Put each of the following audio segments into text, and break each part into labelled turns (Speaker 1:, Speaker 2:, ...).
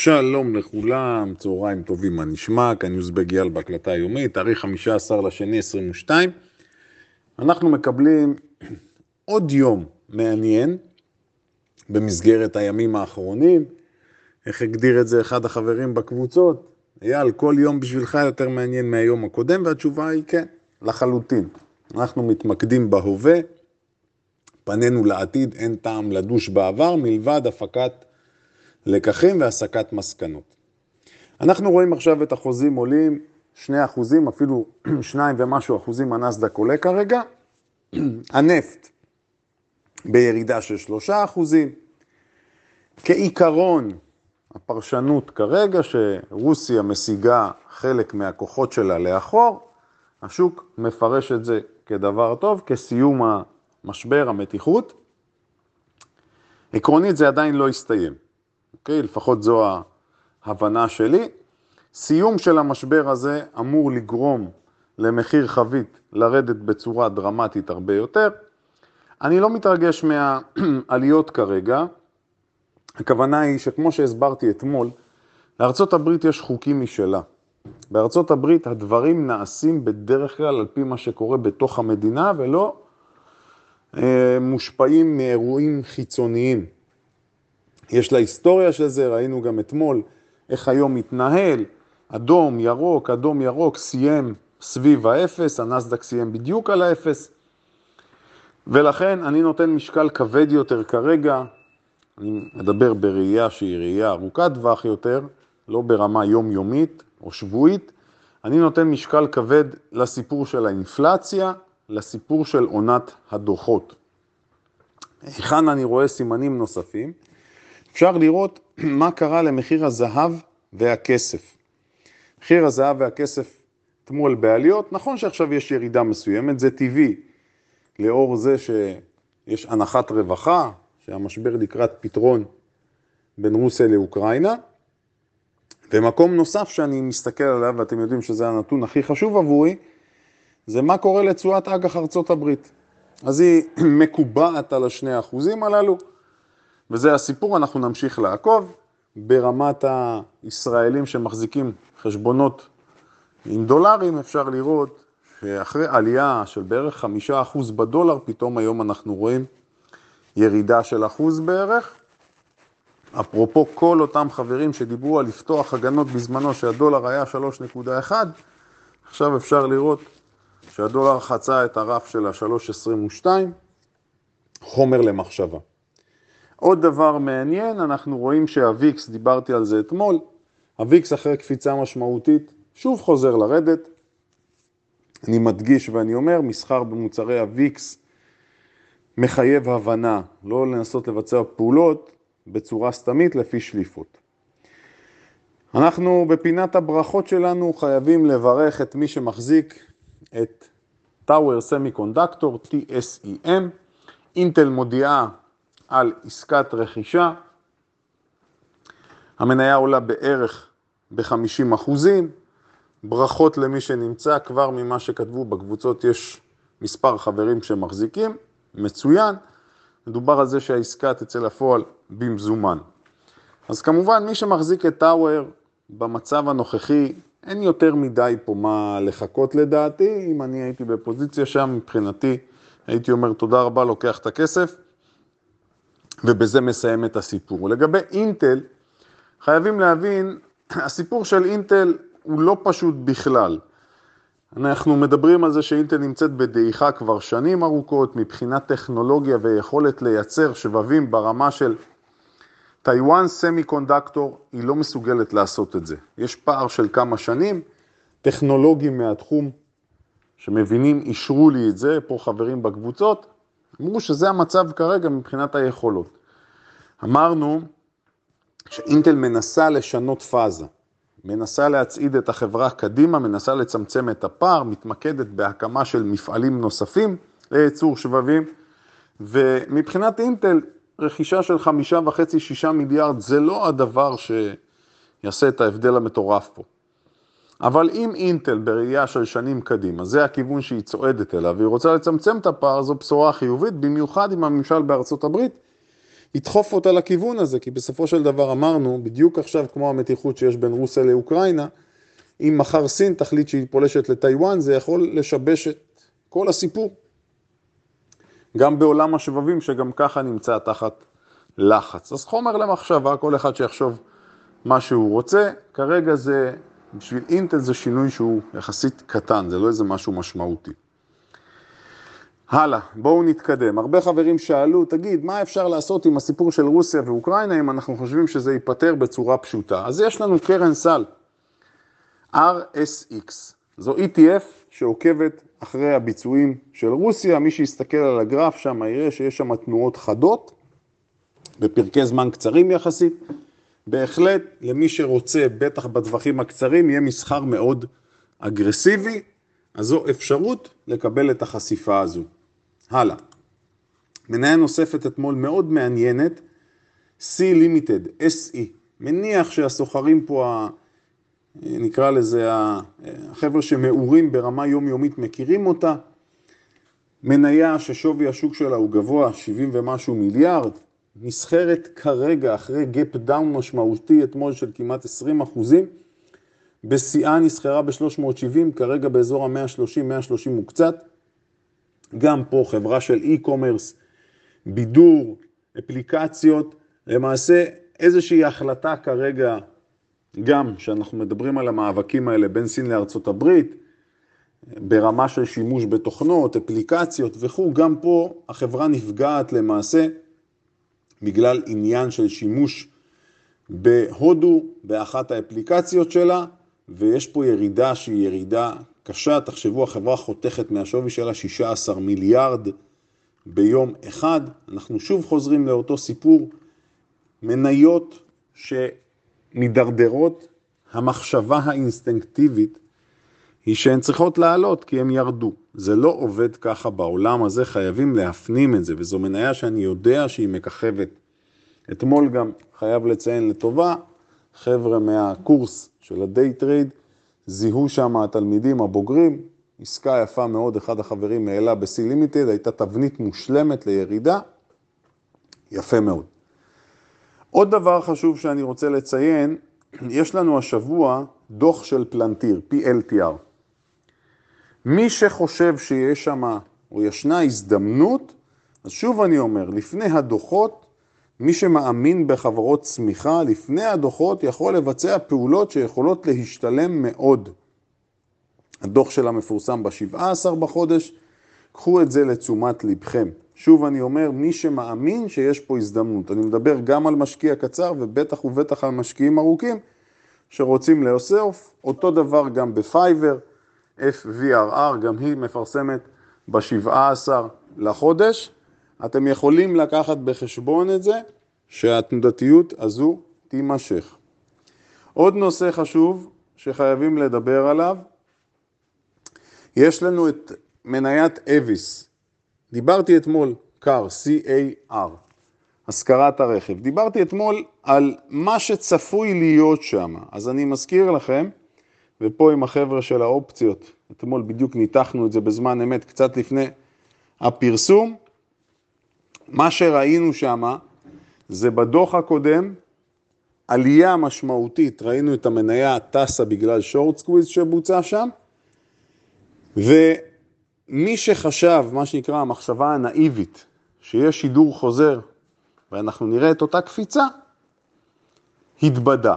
Speaker 1: שלום לכולם, צהריים טובים, מה נשמע? כאן יוזבג יאל בהקלטה היומית, תאריך 15 לשני 22. אנחנו מקבלים עוד יום מעניין במסגרת הימים האחרונים. איך הגדיר את זה אחד החברים בקבוצות? אייל, כל יום בשבילך יותר מעניין מהיום הקודם, והתשובה היא כן, לחלוטין. אנחנו מתמקדים בהווה, פנינו לעתיד, אין טעם לדוש בעבר, מלבד הפקת לקחים והסקת מסקנות. אנחנו רואים עכשיו את החוזים עולים 2 אחוזים, אפילו 2 ומשהו אחוזים הנסדק עולה כרגע. הנפט בירידה של 3 אחוזים. כעיקרון, הפרשנות כרגע שרוסיה משיגה חלק מהכוחות שלה לאחור, השוק מפרש את זה כדבר טוב, כסיום המשבר, המתיחות. עקרונית זה עדיין לא הסתיים. אוקיי? לפחות זו ההבנה שלי. סיום של המשבר הזה אמור לגרום למחיר חבית לרדת בצורה דרמטית הרבה יותר. אני לא מתרגש מהעליות כרגע. הכוונה היא שכמו שהסברתי אתמול, לארצות הברית יש חוקים משלה. בארצות הברית הדברים נעשים בדרך כלל על פי מה שקורה בתוך המדינה ולא אה, מושפעים מאירועים חיצוניים. יש לה היסטוריה של זה, ראינו גם אתמול איך היום מתנהל, אדום, ירוק, אדום, ירוק, סיים סביב האפס, הנסדק סיים בדיוק על האפס, ולכן אני נותן משקל כבד יותר כרגע, אני מדבר בראייה שהיא ראייה ארוכת טווח יותר, לא ברמה יומיומית או שבועית, אני נותן משקל כבד לסיפור של האינפלציה, לסיפור של עונת הדוחות. היכן אני רואה סימנים נוספים? אפשר לראות מה קרה למחיר הזהב והכסף. מחיר הזהב והכסף אתמול בעליות, נכון שעכשיו יש ירידה מסוימת, זה טבעי, לאור זה שיש הנחת רווחה, שהמשבר לקראת פתרון בין רוסיה לאוקראינה. ומקום נוסף שאני מסתכל עליו, ואתם יודעים שזה הנתון הכי חשוב עבורי, זה מה קורה לתשואת אג"ח ארצות הברית. אז היא מקובעת על השני האחוזים הללו. וזה הסיפור, אנחנו נמשיך לעקוב. ברמת הישראלים שמחזיקים חשבונות עם דולרים, אפשר לראות שאחרי עלייה של בערך חמישה אחוז בדולר, פתאום היום אנחנו רואים ירידה של אחוז בערך. אפרופו כל אותם חברים שדיברו על לפתוח הגנות בזמנו שהדולר היה 3.1, עכשיו אפשר לראות שהדולר חצה את הרף של ה-3.22, חומר למחשבה. עוד דבר מעניין, אנחנו רואים שהוויקס, דיברתי על זה אתמול, הוויקס אחרי קפיצה משמעותית שוב חוזר לרדת. אני מדגיש ואני אומר, מסחר במוצרי הוויקס מחייב הבנה, לא לנסות לבצע פעולות בצורה סתמית לפי שליפות. אנחנו בפינת הברכות שלנו חייבים לברך את מי שמחזיק את Tower Semiconductor, TSEM. אינטל מודיעה על עסקת רכישה. המניה עולה בערך ב-50 אחוזים. ברכות למי שנמצא, כבר ממה שכתבו בקבוצות יש מספר חברים שמחזיקים, מצוין. מדובר על זה שהעסקה תצא לפועל במזומן. אז כמובן, מי שמחזיק את טאוור במצב הנוכחי, אין יותר מדי פה מה לחכות לדעתי. אם אני הייתי בפוזיציה שם, מבחינתי, הייתי אומר תודה רבה, לוקח את הכסף. ובזה מסיים את הסיפור. לגבי אינטל, חייבים להבין, הסיפור של אינטל הוא לא פשוט בכלל. אנחנו מדברים על זה שאינטל נמצאת בדעיכה כבר שנים ארוכות מבחינת טכנולוגיה ויכולת לייצר שבבים ברמה של טיוואן סמי קונדקטור, היא לא מסוגלת לעשות את זה. יש פער של כמה שנים, טכנולוגים מהתחום שמבינים, אישרו לי את זה, פה חברים בקבוצות, אמרו שזה המצב כרגע מבחינת היכולות. אמרנו שאינטל מנסה לשנות פאזה, מנסה להצעיד את החברה קדימה, מנסה לצמצם את הפער, מתמקדת בהקמה של מפעלים נוספים לייצור שבבים, ומבחינת אינטל, רכישה של חמישה וחצי, שישה מיליארד, זה לא הדבר שיעשה את ההבדל המטורף פה. אבל אם אינטל בראייה של שנים קדימה, זה הכיוון שהיא צועדת אליו, והיא רוצה לצמצם את הפער, זו בשורה חיובית, במיוחד עם הממשל בארצות הברית, ידחוף אותה לכיוון הזה, כי בסופו של דבר אמרנו, בדיוק עכשיו כמו המתיחות שיש בין רוסיה לאוקראינה, אם מחר סין תחליט שהיא פולשת לטיוואן, זה יכול לשבש את כל הסיפור. גם בעולם השבבים שגם ככה נמצא תחת לחץ. אז חומר למחשבה, כל אחד שיחשוב מה שהוא רוצה, כרגע זה, בשביל אינטל זה שינוי שהוא יחסית קטן, זה לא איזה משהו משמעותי. הלאה, בואו נתקדם. הרבה חברים שאלו, תגיד, מה אפשר לעשות עם הסיפור של רוסיה ואוקראינה אם אנחנו חושבים שזה ייפתר בצורה פשוטה? אז יש לנו קרן סל, RSX, זו ETF שעוקבת אחרי הביצועים של רוסיה, מי שיסתכל על הגרף שם יראה שיש שם תנועות חדות, בפרקי זמן קצרים יחסית. בהחלט, למי שרוצה, בטח בטווחים הקצרים, יהיה מסחר מאוד אגרסיבי, אז זו אפשרות לקבל את החשיפה הזו. הלאה. מניה נוספת אתמול מאוד מעניינת, Sea Limited, SE. מניח שהסוחרים פה, נקרא לזה, החבר'ה שמעורים ברמה יומיומית מכירים אותה. מניה ששווי השוק שלה הוא גבוה, 70 ומשהו מיליארד, נסחרת כרגע אחרי gap down משמעותי אתמול של כמעט 20 אחוזים. בשיאה נסחרה ב-370, כרגע באזור ה-130, 130 וקצת. גם פה חברה של e-commerce, בידור, אפליקציות, למעשה איזושהי החלטה כרגע, גם שאנחנו מדברים על המאבקים האלה בין סין לארצות הברית, ברמה של שימוש בתוכנות, אפליקציות וכו', גם פה החברה נפגעת למעשה בגלל עניין של שימוש בהודו, באחת האפליקציות שלה, ויש פה ירידה שהיא ירידה קשה, תחשבו, החברה חותכת מהשווי שלה 16 מיליארד ביום אחד. אנחנו שוב חוזרים לאותו סיפור, מניות שמדרדרות, המחשבה האינסטינקטיבית היא שהן צריכות לעלות כי הן ירדו. זה לא עובד ככה בעולם הזה, חייבים להפנים את זה, וזו מניה שאני יודע שהיא מככבת. אתמול גם חייב לציין לטובה, חבר'ה מהקורס של ה day trade, זיהו שם התלמידים הבוגרים, עסקה יפה מאוד, אחד החברים העלה ב-Sea Limited, הייתה תבנית מושלמת לירידה, יפה מאוד. עוד דבר חשוב שאני רוצה לציין, יש לנו השבוע דוח של פלנטיר, PLTR. מי שחושב שיש שם, או ישנה הזדמנות, אז שוב אני אומר, לפני הדוחות, מי שמאמין בחברות צמיחה, לפני הדוחות יכול לבצע פעולות שיכולות להשתלם מאוד. הדוח שלה מפורסם ב-17 בחודש, קחו את זה לתשומת לבכם. שוב אני אומר, מי שמאמין שיש פה הזדמנות. אני מדבר גם על משקיע קצר ובטח ובטח על משקיעים ארוכים שרוצים לאוסף. אותו דבר גם בפייבר, FVRR, גם היא מפרסמת ב-17 לחודש. אתם יכולים לקחת בחשבון את זה, שהתנודתיות הזו תימשך. עוד נושא חשוב שחייבים לדבר עליו, יש לנו את מניית אביס. דיברתי אתמול, CAR, C-A-R, השכרת הרכב. דיברתי אתמול על מה שצפוי להיות שם. אז אני מזכיר לכם, ופה עם החבר'ה של האופציות, אתמול בדיוק ניתחנו את זה בזמן אמת, קצת לפני הפרסום. מה שראינו שם זה בדוח הקודם, עלייה משמעותית, ראינו את המניה טסה בגלל short squeeze שבוצע שם, ומי שחשב, מה שנקרא המחשבה הנאיבית, שיש שידור חוזר ואנחנו נראה את אותה קפיצה, התבדה.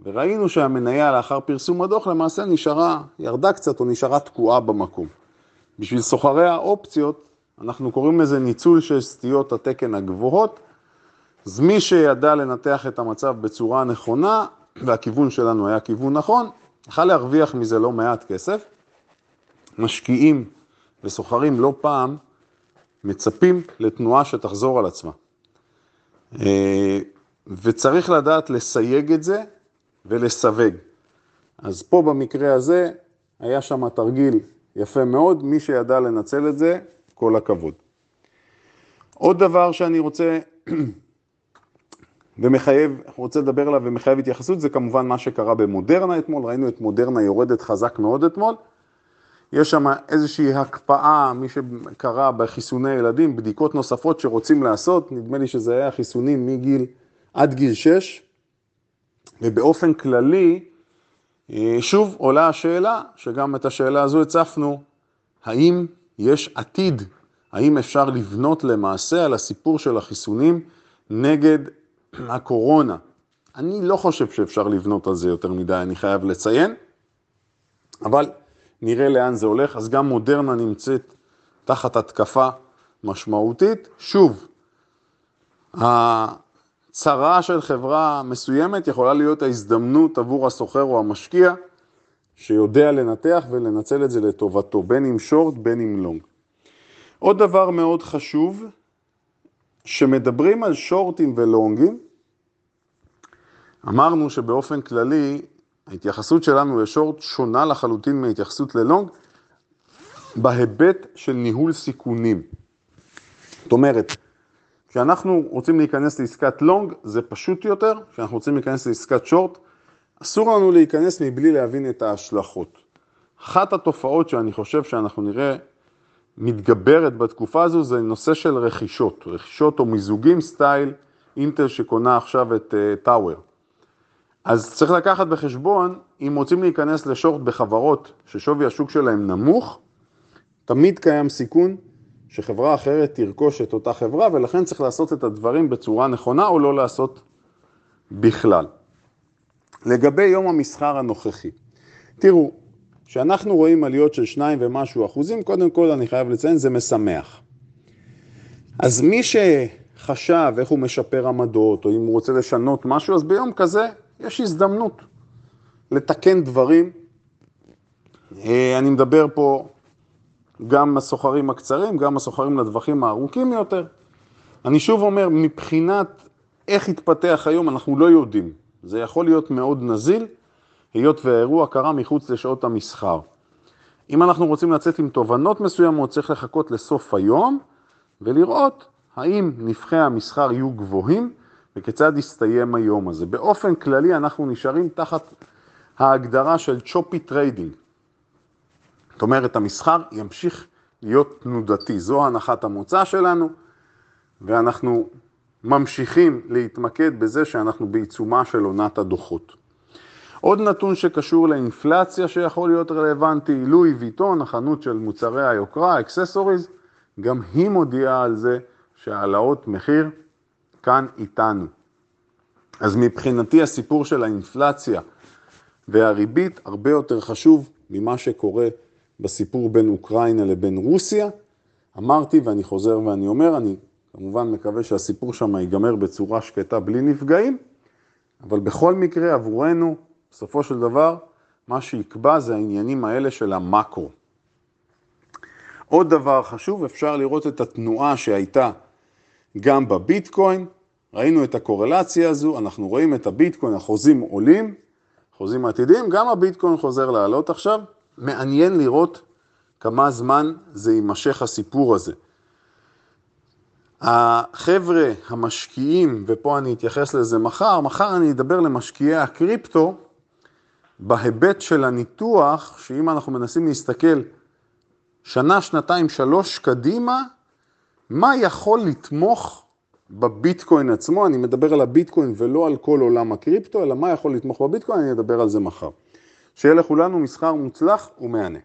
Speaker 1: וראינו שהמניה לאחר פרסום הדוח למעשה נשארה, ירדה קצת או נשארה תקועה במקום. בשביל סוחרי האופציות, אנחנו קוראים לזה ניצול של סטיות התקן הגבוהות, אז מי שידע לנתח את המצב בצורה נכונה, והכיוון שלנו היה כיוון נכון, יכל להרוויח מזה לא מעט כסף. משקיעים וסוחרים לא פעם מצפים לתנועה שתחזור על עצמה. אה, וצריך לדעת לסייג את זה ולסווג. אז פה במקרה הזה היה שם תרגיל יפה מאוד, מי שידע לנצל את זה, כל הכבוד. עוד דבר שאני רוצה ומחייב, רוצה לדבר עליו ומחייב התייחסות, זה כמובן מה שקרה במודרנה אתמול, ראינו את מודרנה יורדת חזק מאוד אתמול. יש שם איזושהי הקפאה, מי שקרא בחיסוני ילדים, בדיקות נוספות שרוצים לעשות, נדמה לי שזה היה חיסונים מגיל עד גיל 6, ובאופן כללי, אה, שוב עולה השאלה, שגם את השאלה הזו הצפנו, האם יש עתיד, האם אפשר לבנות למעשה על הסיפור של החיסונים נגד הקורונה? אני לא חושב שאפשר לבנות על זה יותר מדי, אני חייב לציין, אבל נראה לאן זה הולך. אז גם מודרנה נמצאת תחת התקפה משמעותית. שוב, הצרה של חברה מסוימת יכולה להיות ההזדמנות עבור הסוחר או המשקיע שיודע לנתח ולנצל את זה לטובתו, בין אם שורט, בין אם לונג. עוד דבר מאוד חשוב, שמדברים על שורטים ולונגים, אמרנו שבאופן כללי ההתייחסות שלנו לשורט שונה לחלוטין מהתייחסות ללונג בהיבט של ניהול סיכונים. זאת אומרת, כשאנחנו רוצים להיכנס לעסקת לונג זה פשוט יותר, כשאנחנו רוצים להיכנס לעסקת שורט, אסור לנו להיכנס מבלי להבין את ההשלכות. אחת התופעות שאני חושב שאנחנו נראה מתגברת בתקופה הזו זה נושא של רכישות, רכישות או מיזוגים סטייל אינטל שקונה עכשיו את טאוור. Uh, אז צריך לקחת בחשבון, אם רוצים להיכנס לשורט בחברות ששווי השוק שלהם נמוך, תמיד קיים סיכון שחברה אחרת תרכוש את אותה חברה, ולכן צריך לעשות את הדברים בצורה נכונה או לא לעשות בכלל. לגבי יום המסחר הנוכחי, תראו, כשאנחנו רואים עליות של שניים ומשהו אחוזים, קודם כל אני חייב לציין, זה משמח. אז מי שחשב איך הוא משפר עמדות, או אם הוא רוצה לשנות משהו, אז ביום כזה יש הזדמנות לתקן דברים. אה, אני מדבר פה גם הסוחרים הקצרים, גם הסוחרים לטווחים הארוכים יותר. אני שוב אומר, מבחינת איך התפתח היום, אנחנו לא יודעים. זה יכול להיות מאוד נזיל, היות והאירוע קרה מחוץ לשעות המסחר. אם אנחנו רוצים לצאת עם תובנות מסוימות, צריך לחכות לסוף היום ולראות האם נפחי המסחר יהיו גבוהים וכיצד יסתיים היום הזה. באופן כללי אנחנו נשארים תחת ההגדרה של choppy trading. זאת אומרת, המסחר ימשיך להיות תנודתי, זו הנחת המוצא שלנו, ואנחנו ממשיכים להתמקד בזה שאנחנו בעיצומה של עונת הדוחות. עוד נתון שקשור לאינפלציה שיכול להיות רלוונטי, לואי ויטון, החנות של מוצרי היוקרה, accessories, גם היא מודיעה על זה שהעלאות מחיר כאן איתנו. אז מבחינתי הסיפור של האינפלציה והריבית הרבה יותר חשוב ממה שקורה בסיפור בין אוקראינה לבין רוסיה. אמרתי ואני חוזר ואני אומר, אני כמובן מקווה שהסיפור שם ייגמר בצורה שקטה בלי נפגעים, אבל בכל מקרה עבורנו, בסופו של דבר, מה שיקבע זה העניינים האלה של המקרו. עוד דבר חשוב, אפשר לראות את התנועה שהייתה גם בביטקוין, ראינו את הקורלציה הזו, אנחנו רואים את הביטקוין, החוזים עולים, חוזים עתידיים, גם הביטקוין חוזר לעלות עכשיו. מעניין לראות כמה זמן זה יימשך הסיפור הזה. החבר'ה המשקיעים, ופה אני אתייחס לזה מחר, מחר אני אדבר למשקיעי הקריפטו בהיבט של הניתוח, שאם אנחנו מנסים להסתכל שנה, שנתיים, שלוש קדימה, מה יכול לתמוך בביטקוין עצמו, אני מדבר על הביטקוין ולא על כל עולם הקריפטו, אלא מה יכול לתמוך בביטקוין, אני אדבר על זה מחר. שיהיה לכולנו מסחר מוצלח ומהנה.